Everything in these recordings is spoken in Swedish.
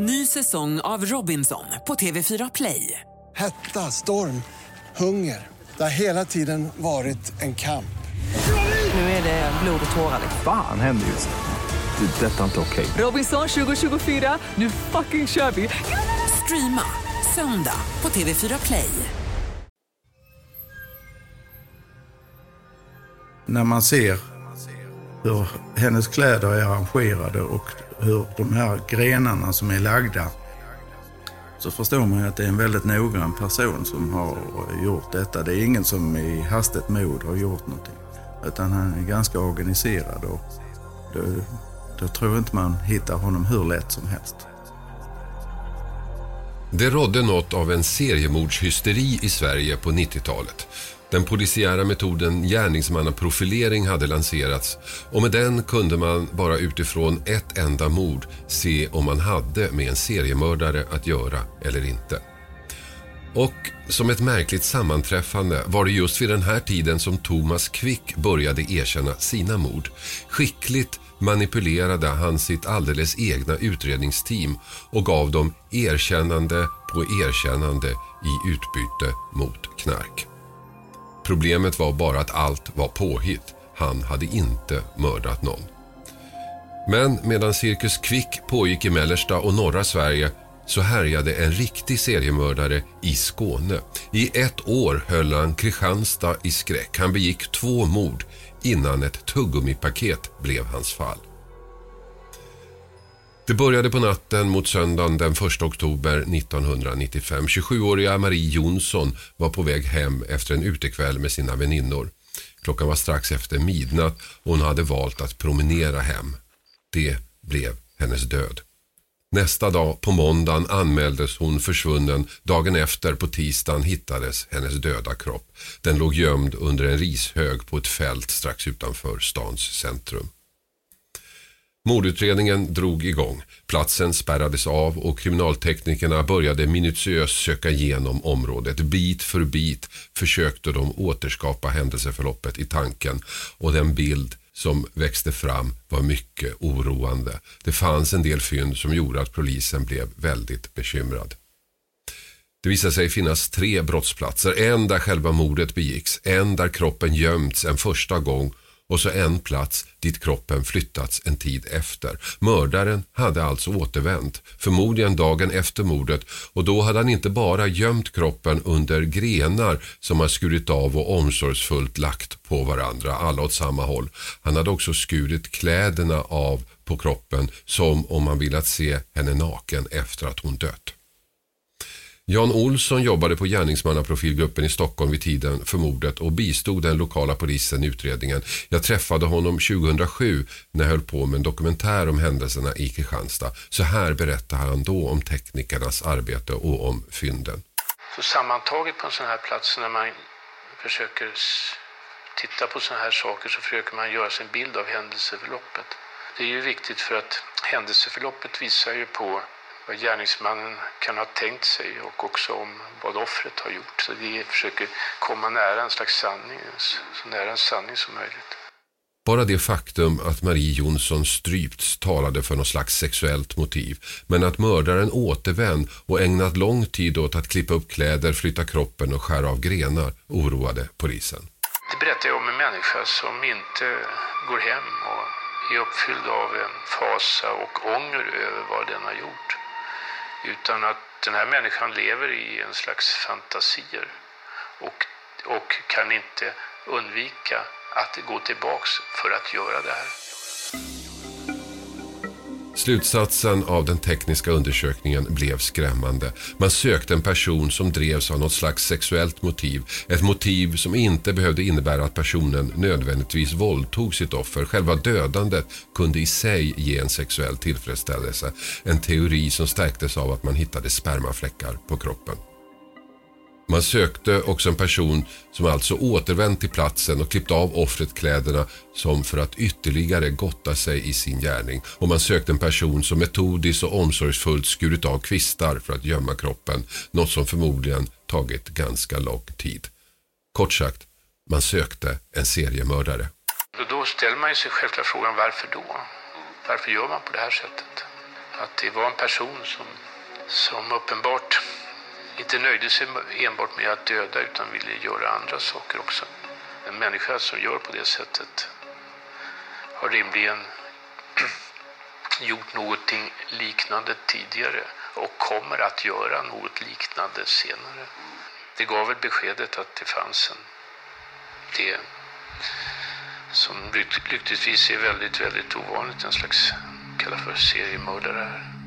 Ny säsong av Robinson på TV4 Play. Hetta, storm, hunger. Det har hela tiden varit en kamp. Nu är det blod och tårar. Fan händer just nu. Det. är Detta är inte okej. Robinson 2024, nu fucking kör vi! Streama söndag på TV4 Play. När man ser hur hennes kläder är arrangerade och hur de här grenarna som är lagda så förstår man ju att det är en väldigt noggrann person som har gjort detta. Det är ingen som i hastigt mod har gjort någonting. Utan han är ganska organiserad och då, då tror jag inte man hittar honom hur lätt som helst. Det rådde något av en seriemordshysteri i Sverige på 90-talet. Den polisiära metoden gärningsmannaprofilering hade lanserats och med den kunde man bara utifrån ett enda mord se om man hade med en seriemördare att göra eller inte. Och som ett märkligt sammanträffande var det just vid den här tiden som Thomas Quick började erkänna sina mord. Skickligt manipulerade han sitt alldeles egna utredningsteam och gav dem erkännande på erkännande i utbyte mot knark. Problemet var bara att allt var påhitt. Han hade inte mördat någon. Men medan Cirkus Kvick pågick i mellersta och norra Sverige så härjade en riktig seriemördare i Skåne. I ett år höll han Kristianstad i skräck. Han begick två mord innan ett tuggummipaket blev hans fall. Det började på natten mot söndagen den 1 oktober 1995. 27-åriga Marie Jonsson var på väg hem efter en utekväll med sina väninnor. Klockan var strax efter midnatt och hon hade valt att promenera hem. Det blev hennes död. Nästa dag på måndagen anmäldes hon försvunnen. Dagen efter på tisdagen hittades hennes döda kropp. Den låg gömd under en rishög på ett fält strax utanför stans centrum. Mordutredningen drog igång. Platsen spärrades av och kriminalteknikerna började minutiöst söka igenom området. Bit för bit försökte de återskapa händelseförloppet i tanken och den bild som växte fram var mycket oroande. Det fanns en del fynd som gjorde att polisen blev väldigt bekymrad. Det visade sig finnas tre brottsplatser. En där själva mordet begicks, en där kroppen gömts en första gång och så en plats dit kroppen flyttats en tid efter. Mördaren hade alltså återvänt, förmodligen dagen efter mordet och då hade han inte bara gömt kroppen under grenar som han skurit av och omsorgsfullt lagt på varandra, alla åt samma håll. Han hade också skurit kläderna av på kroppen som om man velat se henne naken efter att hon dött. Jan Olsson jobbade på gärningsmannaprofilgruppen i Stockholm vid tiden för mordet och bistod den lokala polisen i utredningen. Jag träffade honom 2007 när jag höll på med en dokumentär om händelserna i Kristianstad. Så här berättar han då om teknikernas arbete och om fynden. Så sammantaget på en sån här plats när man försöker titta på såna här saker så försöker man göra sig en bild av händelseförloppet. Det är ju viktigt för att händelseförloppet visar ju på vad gärningsmannen kan ha tänkt sig och också om vad offret har gjort. Så vi försöker komma nära en slags sanning, så nära en sanning som möjligt. Bara det faktum att Marie Jonsson strypts talade för något slags sexuellt motiv. Men att mördaren återvänd och ägnat lång tid åt att klippa upp kläder, flytta kroppen och skära av grenar oroade polisen. Det berättar jag om en människa som inte går hem och är uppfylld av en fasa och ånger över vad den har gjort. Utan att den här människan lever i en slags fantasier och, och kan inte undvika att gå tillbaks för att göra det här. Slutsatsen av den tekniska undersökningen blev skrämmande. Man sökte en person som drevs av något slags sexuellt motiv. Ett motiv som inte behövde innebära att personen nödvändigtvis våldtog sitt offer. Själva dödandet kunde i sig ge en sexuell tillfredsställelse. En teori som stärktes av att man hittade spermafläckar på kroppen. Man sökte också en person som alltså återvänt till platsen och klippt av offret kläderna som för att ytterligare gotta sig i sin gärning. Och man sökte en person som metodiskt och omsorgsfullt skurit av kvistar för att gömma kroppen. Något som förmodligen tagit ganska lång tid. Kort sagt, man sökte en seriemördare. Och då ställer man sig självklart frågan varför då? Varför gör man på det här sättet? att det var en person som, som uppenbart inte nöjde sig enbart med att döda utan ville göra andra saker också. En människa som gör på det sättet har rimligen gjort någonting liknande tidigare och kommer att göra något liknande senare. Det gav väl beskedet att det fanns en, det som lyckligtvis är väldigt, väldigt ovanligt, en slags kallar för seriemördare här.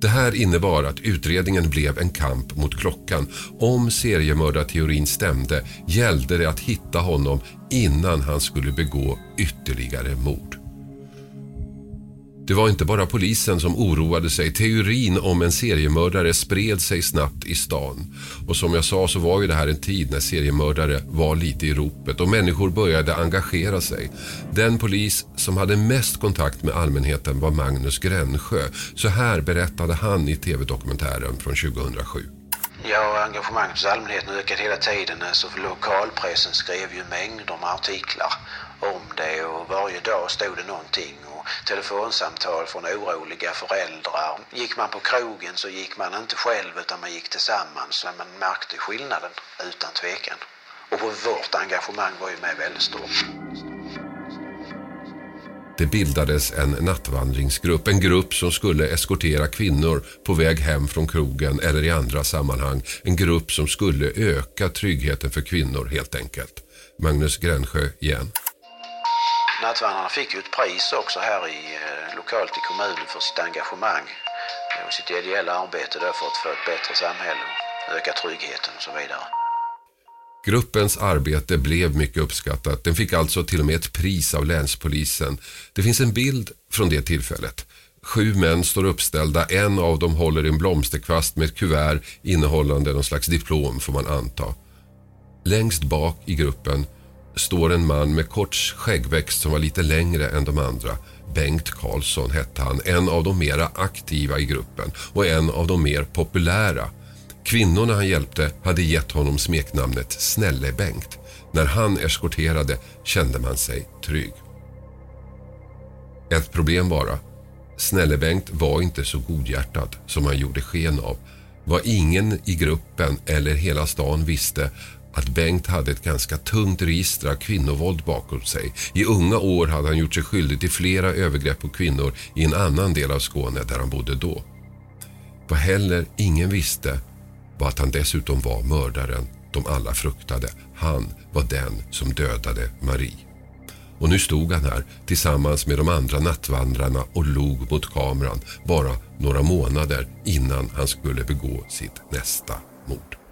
Det här innebar att utredningen blev en kamp mot klockan. Om seriemördarteorin stämde gällde det att hitta honom innan han skulle begå ytterligare mord. Det var inte bara polisen som oroade sig. Teorin om en seriemördare spred sig snabbt i stan. Och som jag sa så var ju det här en tid när seriemördare var lite i ropet och människor började engagera sig. Den polis som hade mest kontakt med allmänheten var Magnus Gränsjö. Så här berättade han i tv-dokumentären från 2007. Ja, engagemanget hos allmänheten ökade hela tiden. Alltså lokalpressen skrev ju mängder med artiklar om det och varje dag stod det någonting telefonsamtal från oroliga föräldrar. Gick man på krogen så gick man inte själv utan man gick tillsammans. Men man märkte skillnaden utan tvekan. Och vårt engagemang var ju med väldigt stort. Det bildades en nattvandringsgrupp, en grupp som skulle eskortera kvinnor på väg hem från krogen eller i andra sammanhang. En grupp som skulle öka tryggheten för kvinnor helt enkelt. Magnus Gränsjö igen. Nattvandrarna fick ju ett pris också här i, eh, lokalt i kommunen för sitt engagemang eh, och sitt ideella arbete där för att få ett bättre samhälle och öka tryggheten och så vidare. Gruppens arbete blev mycket uppskattat. Den fick alltså till och med ett pris av länspolisen. Det finns en bild från det tillfället. Sju män står uppställda. En av dem håller en blomsterkvast med ett kuvert innehållande någon slags diplom får man anta. Längst bak i gruppen står en man med kort skäggväxt som var lite längre än de andra. Bengt Karlsson hette han, en av de mera aktiva i gruppen och en av de mer populära. Kvinnorna han hjälpte hade gett honom smeknamnet Snälle-Bengt. När han eskorterade kände man sig trygg. Ett problem bara. Snälle-Bengt var inte så godhjärtad som han gjorde sken av. Vad ingen i gruppen eller hela stan visste att Bengt hade ett ganska tungt register av kvinnovåld bakom sig. I unga år hade han gjort sig skyldig till flera övergrepp på kvinnor i en annan del av Skåne där han bodde då. Vad heller ingen visste var att han dessutom var mördaren de alla fruktade. Han var den som dödade Marie. Och nu stod han här tillsammans med de andra nattvandrarna och log mot kameran bara några månader innan han skulle begå sitt nästa mord.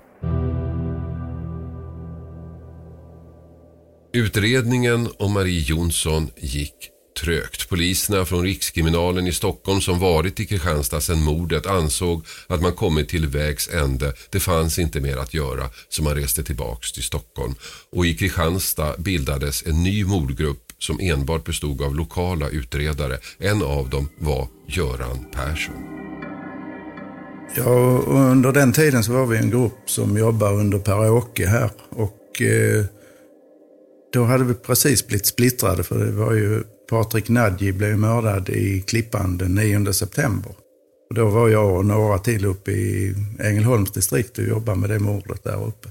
Utredningen om Marie Jonsson gick trögt. Poliserna från Rikskriminalen i Stockholm som varit i Kristianstad sedan mordet ansåg att man kommit till vägs ände. Det fanns inte mer att göra så man reste tillbaks till Stockholm. Och i Kristianstad bildades en ny mordgrupp som enbart bestod av lokala utredare. En av dem var Göran Persson. Ja, under den tiden så var vi en grupp som jobbade under Per-Åke här och eh, då hade vi precis blivit splittrade för det var ju Patrik Nadji blev mördad i Klippan den 9 september. Och då var jag och några till uppe i Ängelholms distrikt och jobbade med det mordet där uppe.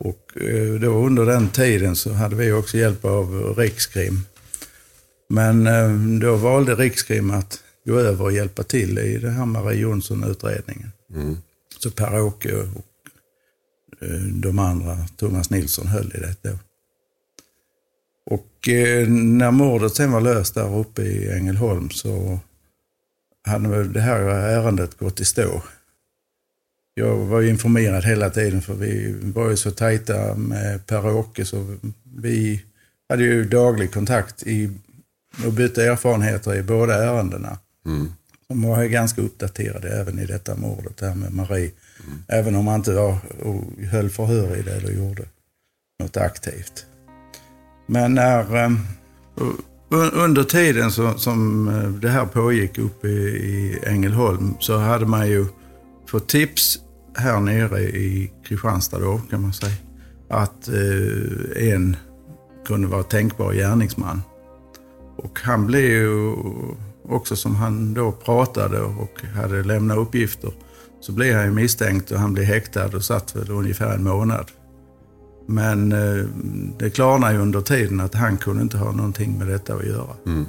Och eh, då under den tiden så hade vi också hjälp av Rikskrim. Men eh, då valde Rikskrim att gå över och hjälpa till i den här Marie Jonsson-utredningen. Mm. Så Per-Åke och eh, de andra, Thomas Nilsson, höll i det då. Och eh, när mordet sen var löst där uppe i Ängelholm så hade det här ärendet gått i stå. Jag var informerad hela tiden för vi var ju så tajta med Per-Åke så vi hade ju daglig kontakt i, och bytte erfarenheter i båda ärendena. Mm. De var ganska uppdaterade även i detta mordet här med Marie. Mm. Även om man inte var, och höll förhör i det eller gjorde något aktivt. Men när, ehm, under tiden som eh, det här pågick uppe i Ängelholm så hade man ju fått tips här nere i Kristianstad då kan man säga. Att eh, en kunde vara tänkbar gärningsman. Och han blev ju också som han då pratade och hade lämnat uppgifter så blev han ju misstänkt och han blev häktad och satt väl ungefär en månad. Men eh, det klarnade ju under tiden att han kunde inte ha någonting med detta att göra. Mm.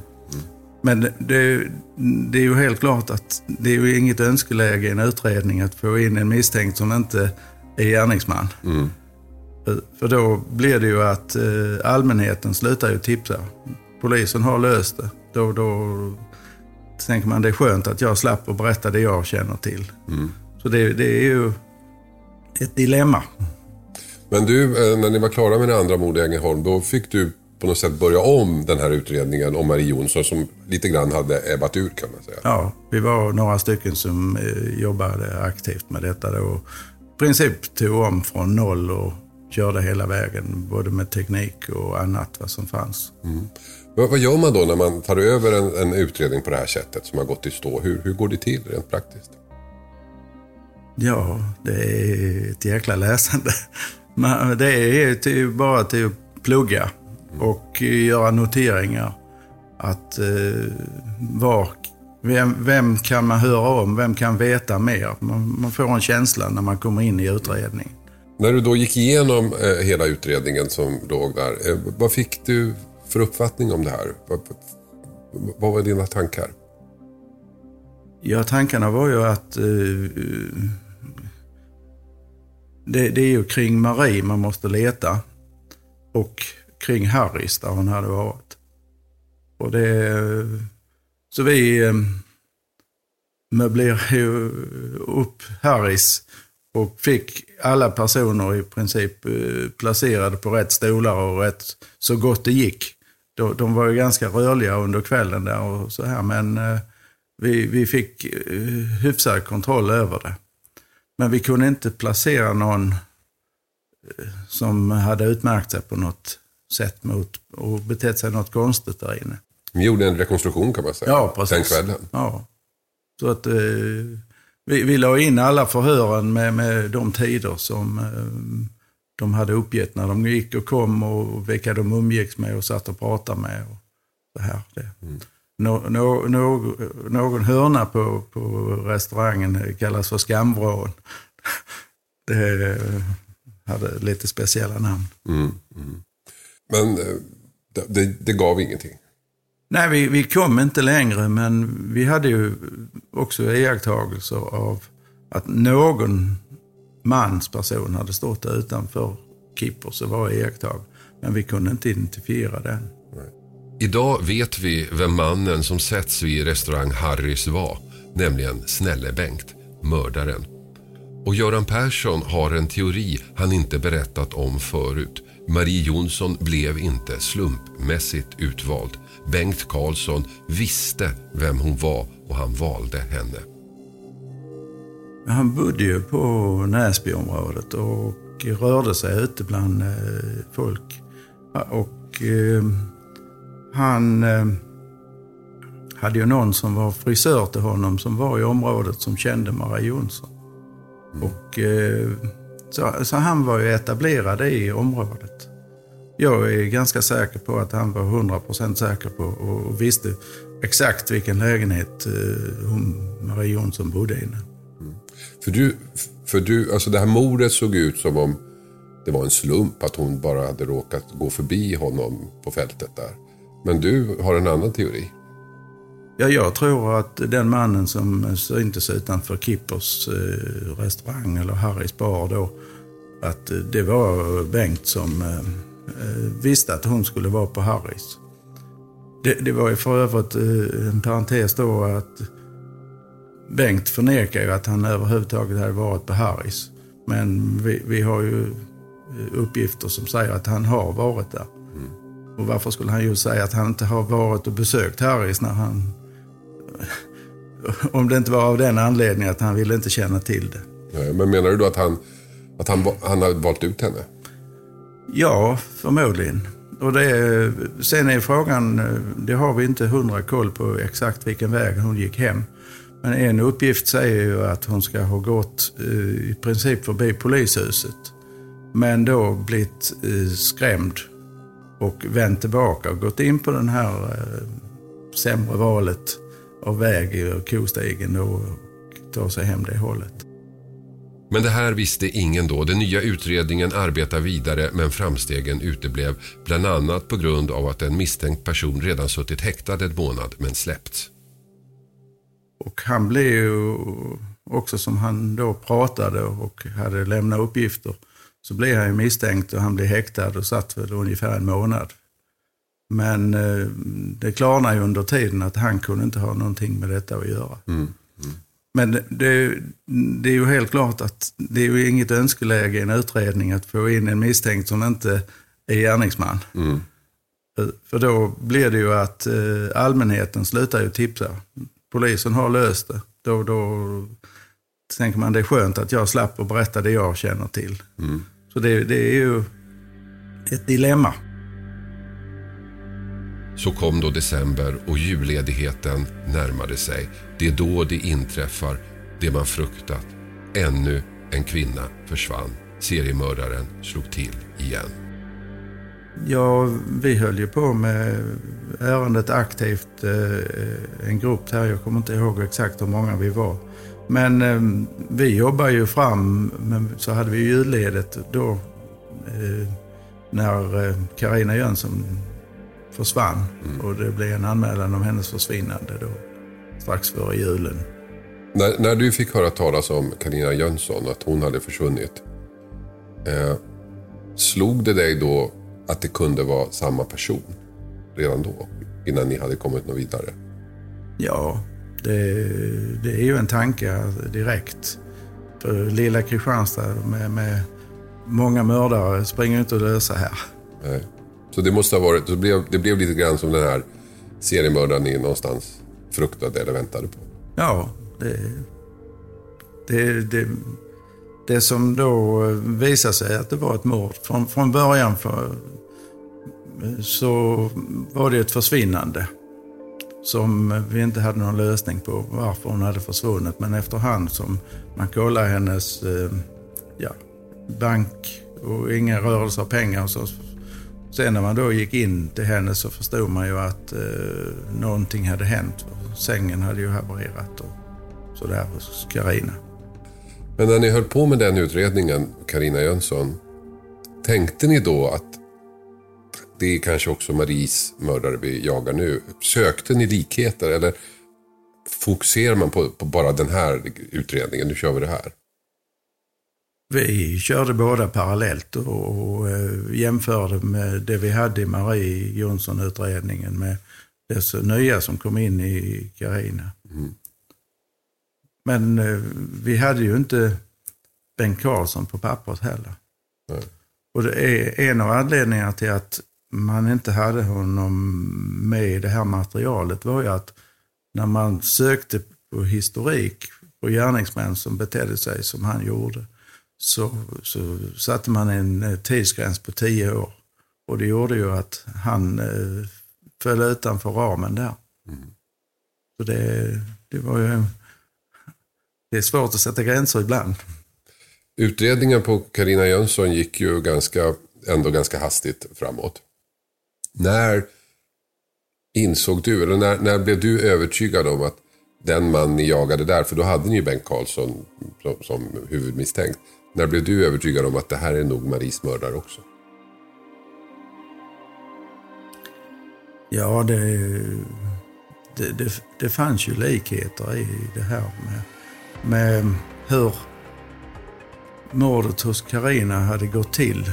Men det, det är ju helt klart att det är ju inget önskeläge i en utredning att få in en misstänkt som inte är gärningsman. Mm. För, för då blir det ju att eh, allmänheten slutar ju tipsa. Polisen har löst det. Då, då tänker man det är skönt att jag slapp att berätta det jag känner till. Mm. Så det, det är ju ett dilemma. Men du, eh, när ni var klara med det andra mordet i Ängelholm, då fick du på något sätt börja om den här utredningen om Marie Jonsson som lite grann hade ebbat ur kan man säga. Ja, vi var några stycken som eh, jobbade aktivt med detta då. I princip tog om från noll och körde hela vägen, både med teknik och annat vad som fanns. Mm. Vad gör man då när man tar över en, en utredning på det här sättet som har gått i stå? Hur, hur går det till rent praktiskt? Ja, det är ett jäkla läsande. Men det är till, bara till att plugga och göra noteringar. Att eh, var, vem, vem kan man höra om? Vem kan veta mer? Man, man får en känsla när man kommer in i utredningen. När du då gick igenom eh, hela utredningen som låg där, eh, vad fick du för uppfattning om det här? Vad, vad var dina tankar? Ja, tankarna var ju att eh, det, det, är ju kring Marie man måste leta. Och kring Harris där hon hade varit. Och det, så vi ehm, möblerade ju upp Harris och fick alla personer i princip eh, placerade på rätt stolar och rätt så gott det gick. De, de var ju ganska rörliga under kvällen där och så här men eh, vi, vi fick eh, hyfsad kontroll över det. Men vi kunde inte placera någon eh, som hade utmärkt sig på något sätt mot och betett sig något konstigt där inne. Ni gjorde en rekonstruktion kan man säga. Ja, precis. Den kvällen. Ja. Så att eh, vi, vi la in alla förhören med, med de tider som eh, de hade uppgett när de gick och kom och vilka de umgicks med och satt och pratade med. Och så här. Det. Mm. Nå, nå, nå, någon hörna på, på restaurangen kallas för Skamvrån. Det hade lite speciella namn. Mm, mm. Men eh, det, det, det, gav ingenting? Nej, vi, vi kom inte längre, men vi hade ju också iakttagelser av att någon mansperson hade stått utanför Kippers och var iakttag. Men vi kunde inte identifiera den. Idag vet vi vem mannen som sätts vid restaurang Harrys var, nämligen Snälle-Bengt, mördaren. Och Göran Persson har en teori han inte berättat om förut. Marie Jonsson blev inte slumpmässigt utvald. Bengt Karlsson visste vem hon var och han valde henne. Han bodde ju på Näsbyområdet och rörde sig ute bland eh, folk. Och eh, han eh, hade ju någon som var frisör till honom som var i området som kände Marie Jonsson. Mm. Och, eh, så, så, han var ju etablerad i området. Jag är ganska säker på att han var 100% säker på och visste exakt vilken lägenhet eh, hon, Marie Jonsson bodde i. Mm. För du, för du, alltså det här mordet såg ut som om det var en slump att hon bara hade råkat gå förbi honom på fältet där. Men du har en annan teori? Ja, jag tror att den mannen som syntes utanför Kippers eh, restaurang eller Harrys bar då, att det var Bengt som eh, eh, visste att hon skulle vara på Harrys. Det, det var ju för övrigt eh, en parentes då att Bengt förnekar ju att han överhuvudtaget hade varit på Harrys. Men vi, vi har ju uppgifter som säger att han har varit där. Mm. Och varför skulle han ju säga att han inte har varit och besökt Harrys när han... Om det inte var av den anledningen att han ville inte känna till det. Nej, men menar du då att han, att han, han har valt ut henne? Ja, förmodligen. Och det, sen är frågan, det har vi inte hundra koll på exakt vilken väg hon gick hem. Men en uppgift säger ju att hon ska ha gått eh, i princip förbi polishuset. Men då blivit eh, skrämd och vänt tillbaka och gått in på den här eh, sämre valet av väg och kostigen och ta sig hem det hållet. Men det här visste ingen då. Den nya utredningen arbetar vidare men framstegen uteblev. Bland annat på grund av att en misstänkt person redan suttit häktad en månad men släppts. Och han blev ju också som han då pratade och hade lämnat uppgifter så blev han ju misstänkt och han blev häktad och satt väl ungefär en månad. Men eh, det klarnade ju under tiden att han kunde inte ha någonting med detta att göra. Mm. Mm. Men det, det, är ju helt klart att det är ju inget önskeläge i en utredning att få in en misstänkt som inte är gärningsman. Mm. För då blir det ju att eh, allmänheten slutar ju tipsa. Polisen har löst det. Då, då tänker man det är skönt att jag slapp att berätta det jag känner till. Mm. Så det, det är ju ett dilemma. Så kom då december och julledigheten närmade sig. Det är då det inträffar, det man fruktat. Ännu en kvinna försvann. Seriemördaren slog till igen. Ja, vi höll ju på med ärendet aktivt. Eh, en grupp här, jag kommer inte ihåg exakt hur många vi var. Men eh, vi jobbar ju fram, men så hade vi julledigt då eh, när Karina eh, Jönsson försvann. Mm. Och det blev en anmälan om hennes försvinnande då, strax före julen. När, när du fick höra talas om Karina Jönsson, att hon hade försvunnit. Eh, slog det dig då att det kunde vara samma person redan då? Innan ni hade kommit något vidare? Ja, det, det är ju en tanke direkt. För lilla Kristianstad med, med många mördare springer inte att lösa här. Nej. Så det måste ha varit, det blev, det blev lite grann som den här seriemördaren ni någonstans fruktade eller väntade på? Ja, det, det, det, det som då visade sig att det var ett mord. Från, från början för, så var det ett försvinnande som vi inte hade någon lösning på varför hon hade försvunnit. Men efterhand som man kollade hennes eh, ja, bank och inga rörelser av pengar. Så, sen när man då gick in till henne så förstod man ju att eh, någonting hade hänt. Sängen hade ju havererat och sådär hos Karina. Men när ni höll på med den utredningen, Karina Jönsson, tänkte ni då att det är kanske också Maries mördare vi jagar nu. Sökte ni likheter eller fokuserar man på, på bara den här utredningen? Nu kör vi det här. Vi körde båda parallellt och, eh, jämförde med det vi hade i Marie Jonsson-utredningen med dess nya som kom in i Carina. Mm. Men eh, vi hade ju inte Bengt Karlsson på pappret heller. Nej. Och det är en av anledningarna till att man inte hade honom med i det här materialet var ju att när man sökte på historik på gärningsmän som betedde sig som han gjorde så, så satte man en eh, tidsgräns på tio år. Och det gjorde ju att han eh, föll utanför ramen där. Mm. Så det, det var ju... Det är svårt att sätta gränser ibland. Utredningen på Karina Jönsson gick ju ganska, ändå ganska hastigt framåt. När insåg du, eller när, när blev du övertygad om att den man ni jagade där, för då hade ni ju Bengt Karlsson som, som huvudmisstänkt. När blev du övertygad om att det här är nog Maries mördare också? Ja, det, det, det, det fanns ju likheter i det här med, med hur mordet hos Karina hade gått till.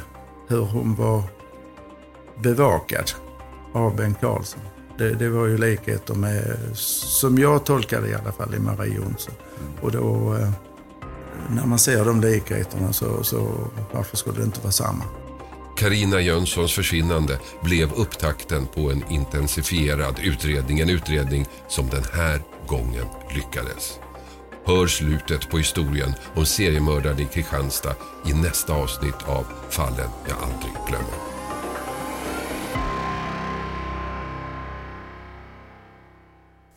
Hur hon var bevakad av Bengt Karlsson. Det, det, var ju likheter med, som jag tolkade i alla fall, i Marie Jonsson. Och då, eh, när man ser de likheterna så, så varför skulle det inte vara samma? Karina Jönssons försvinnande blev upptakten på en intensifierad utredning. En utredning som den här gången lyckades. Hör slutet på historien om seriemördaren i Kristianstad i nästa avsnitt av Fallen jag aldrig glömmer.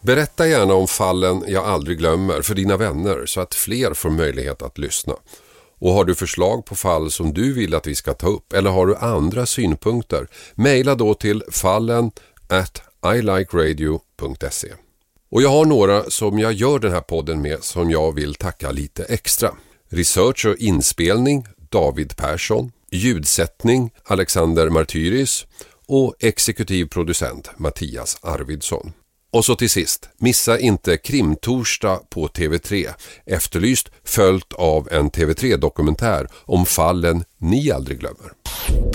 Berätta gärna om fallen jag aldrig glömmer för dina vänner så att fler får möjlighet att lyssna. Och har du förslag på fall som du vill att vi ska ta upp eller har du andra synpunkter, mejla då till fallen at ilikeradio.se. Och jag har några som jag gör den här podden med som jag vill tacka lite extra. Research och inspelning David Persson, ljudsättning Alexander Martyris och exekutiv producent Mattias Arvidsson. Och så till sist, missa inte Krimtorsdag på TV3. Efterlyst följt av en TV3-dokumentär om fallen ni aldrig glömmer.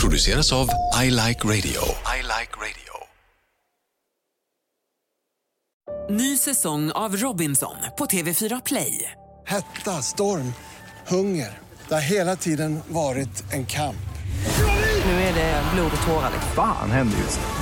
Produceras av I Like Radio. I like radio. Ny säsong av Robinson på TV4 Play. Hetta, storm, hunger. Det har hela tiden varit en kamp. Nu är det blod och tårar. Fan händer just nu.